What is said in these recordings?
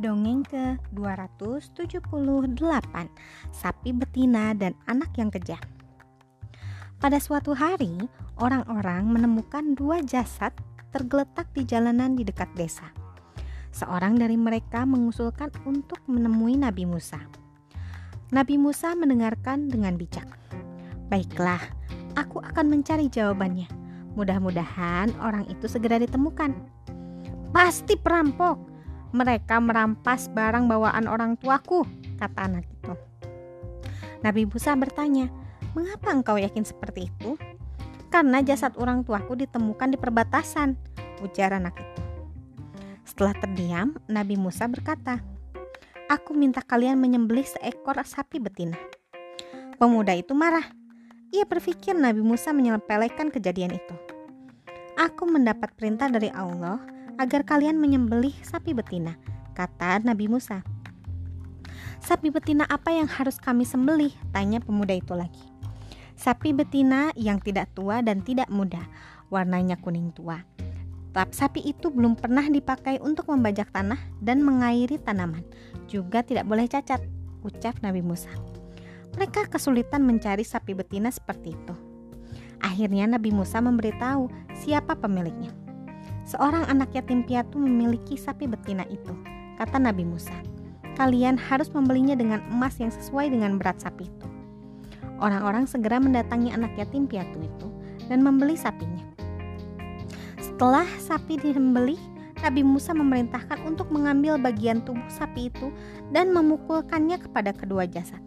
Dongeng ke-278 Sapi betina dan anak yang kejam Pada suatu hari, orang-orang menemukan dua jasad tergeletak di jalanan di dekat desa. Seorang dari mereka mengusulkan untuk menemui Nabi Musa. Nabi Musa mendengarkan dengan bijak. Baiklah, aku akan mencari jawabannya. Mudah-mudahan orang itu segera ditemukan. Pasti perampok, mereka merampas barang bawaan orang tuaku, kata anak itu. Nabi Musa bertanya, mengapa engkau yakin seperti itu? Karena jasad orang tuaku ditemukan di perbatasan, ujar anak itu. Setelah terdiam, Nabi Musa berkata, Aku minta kalian menyembelih seekor sapi betina. Pemuda itu marah. Ia berpikir Nabi Musa menyepelekan kejadian itu. Aku mendapat perintah dari Allah agar kalian menyembelih sapi betina, kata Nabi Musa. Sapi betina apa yang harus kami sembelih? Tanya pemuda itu lagi. Sapi betina yang tidak tua dan tidak muda, warnanya kuning tua. Tapi sapi itu belum pernah dipakai untuk membajak tanah dan mengairi tanaman. Juga tidak boleh cacat, ucap Nabi Musa. Mereka kesulitan mencari sapi betina seperti itu. Akhirnya Nabi Musa memberitahu siapa pemiliknya. Seorang anak yatim piatu memiliki sapi betina itu, kata Nabi Musa. Kalian harus membelinya dengan emas yang sesuai dengan berat sapi itu. Orang-orang segera mendatangi anak yatim piatu itu dan membeli sapinya. Setelah sapi disembelih, Nabi Musa memerintahkan untuk mengambil bagian tubuh sapi itu dan memukulkannya kepada kedua jasad.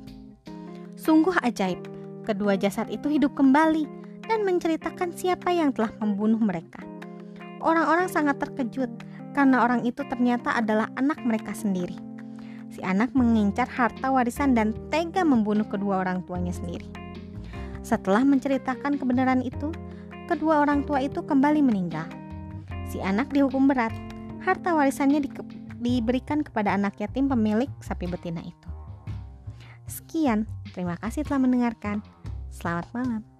Sungguh ajaib, kedua jasad itu hidup kembali dan menceritakan siapa yang telah membunuh mereka. Orang-orang sangat terkejut karena orang itu ternyata adalah anak mereka sendiri. Si anak mengincar harta warisan dan tega membunuh kedua orang tuanya sendiri. Setelah menceritakan kebenaran itu, kedua orang tua itu kembali meninggal. Si anak dihukum berat. Harta warisannya di diberikan kepada anak yatim pemilik sapi betina itu. Sekian, terima kasih telah mendengarkan. Selamat malam.